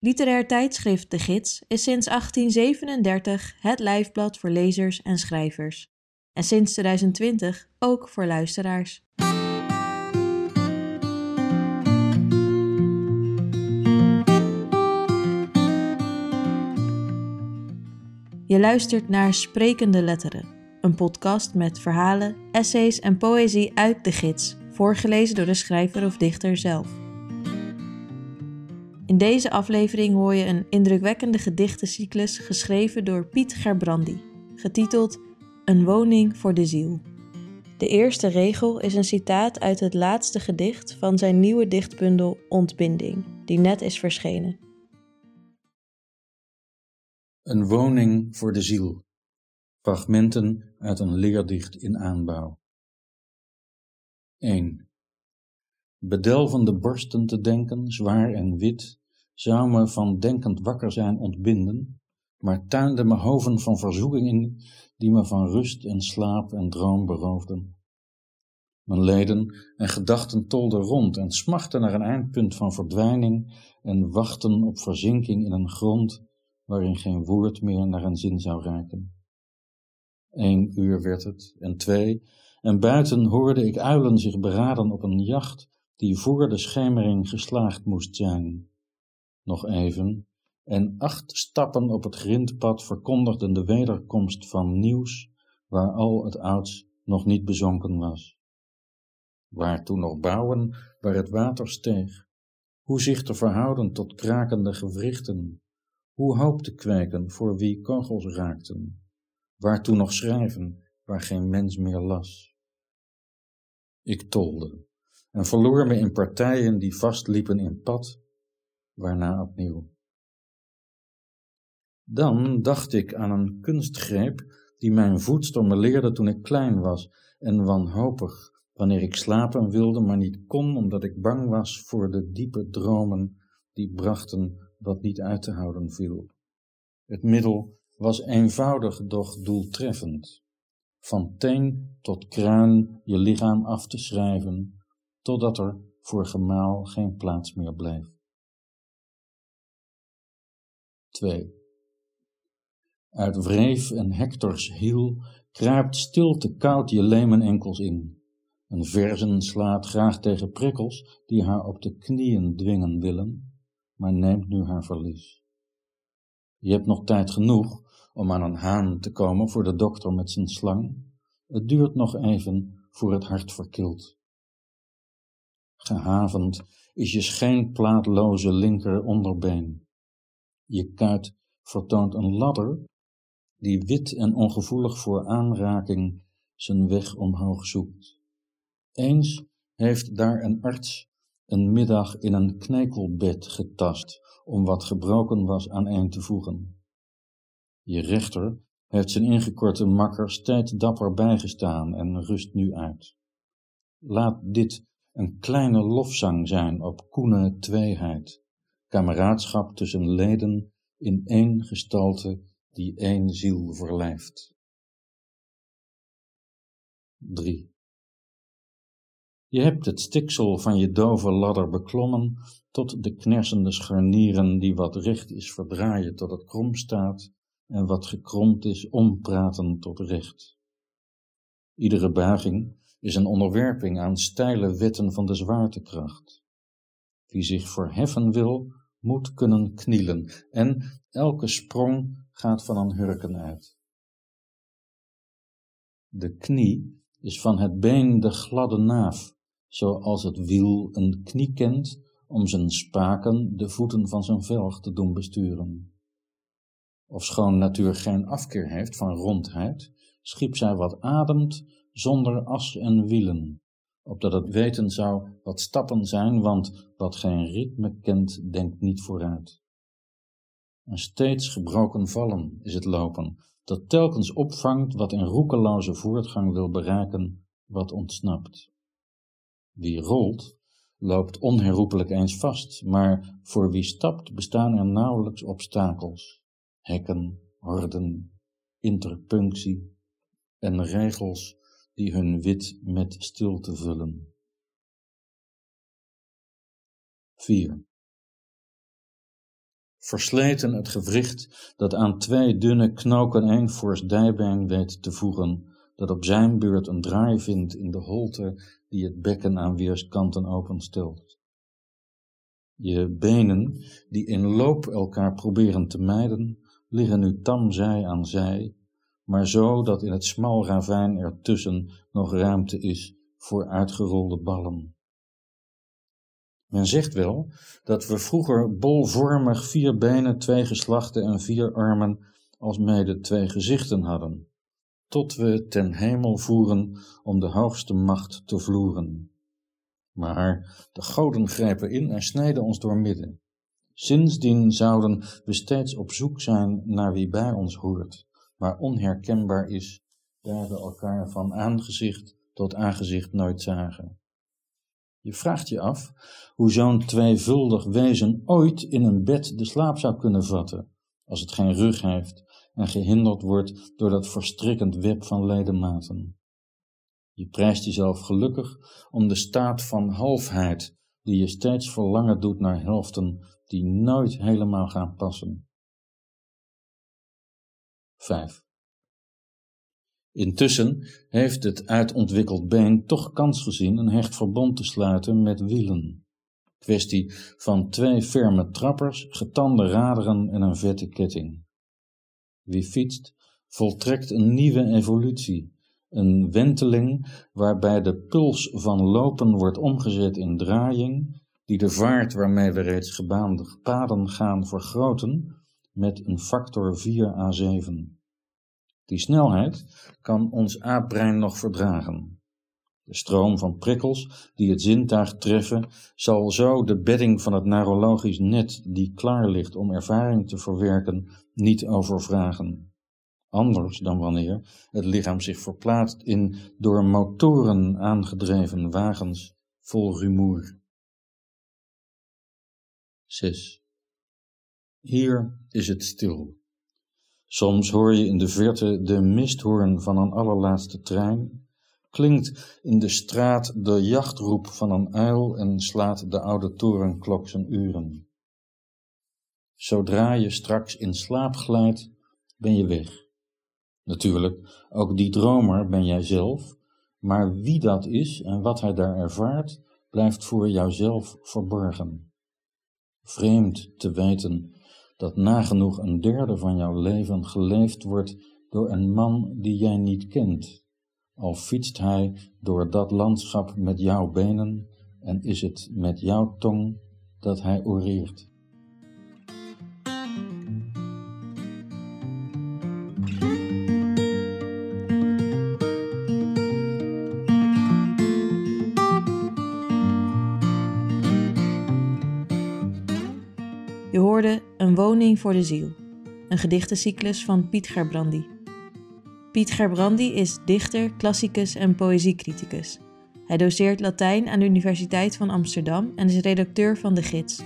Literair tijdschrift De Gids is sinds 1837 het lijfblad voor lezers en schrijvers. En sinds 2020 ook voor luisteraars. Je luistert naar Sprekende Letteren, een podcast met verhalen, essays en poëzie uit de gids, voorgelezen door de schrijver of dichter zelf. In deze aflevering hoor je een indrukwekkende gedichtencyclus geschreven door Piet Gerbrandi, getiteld Een woning voor de ziel. De eerste regel is een citaat uit het laatste gedicht van zijn nieuwe dichtbundel Ontbinding, die net is verschenen. Een woning voor de ziel. Fragmenten uit een leerdicht in aanbouw. 1. Bedelvende borsten te denken, zwaar en wit, zou me van denkend wakker zijn ontbinden, maar tuinde me hoven van verzoeking in, die me van rust en slaap en droom beroofden. Mijn leden en gedachten tolden rond en smachten naar een eindpunt van verdwijning en wachten op verzinking in een grond waarin geen woord meer naar een zin zou raken. Eén uur werd het, en twee, en buiten hoorde ik uilen zich beraden op een jacht die voor de schemering geslaagd moest zijn. Nog even, en acht stappen op het grindpad verkondigden de wederkomst van nieuws waar al het ouds nog niet bezonken was. Waartoe nog bouwen waar het water steeg? Hoe zich te verhouden tot krakende gewrichten? Hoe hoop te kweken voor wie kogels raakten? Waartoe nog schrijven waar geen mens meer las? Ik tolde en verloor me in partijen die vastliepen in pad, waarna opnieuw. Dan dacht ik aan een kunstgreep die mijn me leerde toen ik klein was en wanhopig, wanneer ik slapen wilde, maar niet kon omdat ik bang was voor de diepe dromen die brachten wat niet uit te houden viel. Het middel was eenvoudig, doch doeltreffend. Van teen tot kruin je lichaam af te schrijven, totdat er voor gemaal geen plaats meer bleef. 2. Uit wreef en Hectors hiel kruipt stilte koud je lemen enkels in. Een verzen slaat graag tegen prikkels die haar op de knieën dwingen willen, maar neemt nu haar verlies. Je hebt nog tijd genoeg om aan een haan te komen voor de dokter met zijn slang. Het duurt nog even voor het hart verkilt. Gehavend is je schijnplaatloze linker onderbeen. Je kuit vertoont een ladder die wit en ongevoelig voor aanraking zijn weg omhoog zoekt. Eens heeft daar een arts een middag in een knekelbed getast om wat gebroken was aan een te voegen. Je rechter heeft zijn ingekorte makker steeds dapper bijgestaan en rust nu uit. Laat dit een kleine lofzang zijn op koene tweeheid, kameraadschap tussen leden in één gestalte die één ziel verlijft. 3. Je hebt het stiksel van je dove ladder beklommen tot de knersende scharnieren die wat recht is verdraaien tot het krom staat en wat gekromd is ompraten tot recht. Iedere buiging is een onderwerping aan steile wetten van de zwaartekracht. Wie zich verheffen wil, moet kunnen knielen en elke sprong gaat van een hurken uit. De knie is van het been de gladde naaf, zoals het wiel een knie kent om zijn spaken de voeten van zijn velg te doen besturen. Ofschoon natuur geen afkeer heeft van rondheid, schiep zij wat ademt zonder as en wielen, opdat het weten zou wat stappen zijn, want wat geen ritme kent, denkt niet vooruit. Een steeds gebroken vallen is het lopen, dat telkens opvangt wat in roekeloze voortgang wil bereiken, wat ontsnapt. Wie rolt, loopt onherroepelijk eens vast, maar voor wie stapt bestaan er nauwelijks obstakels, hekken, horden, interpunctie en regels die hun wit met stilte vullen. 4. versleten het gewricht dat aan twee dunne knoken een fors dijbeen weet te voegen, dat op zijn beurt een draai vindt in de holte die het bekken aan weerskanten openstelt. Je benen, die in loop elkaar proberen te mijden, liggen nu tam zij aan zij, maar zo dat in het smal ravijn ertussen nog ruimte is voor uitgerolde ballen. Men zegt wel dat we vroeger bolvormig vier benen, twee geslachten en vier armen als mede twee gezichten hadden, tot we ten hemel voeren om de hoogste macht te vloeren. Maar de goden grijpen in en snijden ons door midden. Sindsdien zouden we steeds op zoek zijn naar wie bij ons hoort, maar onherkenbaar is, daar we elkaar van aangezicht tot aangezicht nooit zagen. Je vraagt je af hoe zo'n tweevuldig wezen ooit in een bed de slaap zou kunnen vatten, als het geen rug heeft en gehinderd wordt door dat verstrikkend web van ledematen. Je prijst jezelf gelukkig om de staat van halfheid die je steeds verlangen doet naar helften die nooit helemaal gaan passen. 5. Intussen heeft het uitontwikkeld been toch kans gezien een hecht verbond te sluiten met wielen. Kwestie van twee ferme trappers, getande raderen en een vette ketting. Wie fietst, voltrekt een nieuwe evolutie, een wenteling waarbij de puls van lopen wordt omgezet in draaiing, die de vaart waarmee we reeds gebaande paden gaan vergroten met een factor 4 à 7. Die snelheid kan ons aapbrein nog verdragen. De stroom van prikkels die het zintuig treffen, zal zo de bedding van het neurologisch net die klaar ligt om ervaring te verwerken, niet overvragen. Anders dan wanneer het lichaam zich verplaatst in door motoren aangedreven wagens vol rumoer. 6. Hier is het stil. Soms hoor je in de verte de misthoorn van een allerlaatste trein, klinkt in de straat de jachtroep van een uil en slaat de oude torenklok zijn uren. Zodra je straks in slaap glijdt, ben je weg. Natuurlijk, ook die dromer ben jij zelf, maar wie dat is en wat hij daar ervaart, blijft voor jouzelf verborgen. Vreemd te weten dat nagenoeg een derde van jouw leven geleefd wordt door een man die jij niet kent, al fietst hij door dat landschap met jouw benen en is het met jouw tong dat hij oreert. Een woning voor de ziel, een gedichtencyclus van Piet Gerbrandi. Piet Gerbrandi is dichter, klassicus en poëziecriticus. Hij doseert Latijn aan de Universiteit van Amsterdam en is redacteur van De Gids.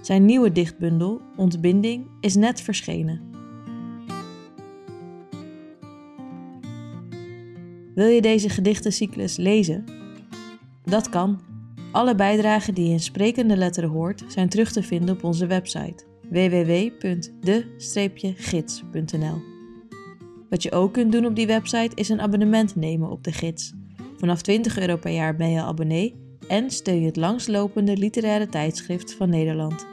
Zijn nieuwe dichtbundel, Ontbinding, is net verschenen. Wil je deze gedichtencyclus lezen? Dat kan. Alle bijdragen die je in sprekende letteren hoort zijn terug te vinden op onze website www.de-gids.nl. Wat je ook kunt doen op die website is een abonnement nemen op de gids. Vanaf 20 euro per jaar ben je abonnee en steun je het langslopende literaire tijdschrift van Nederland.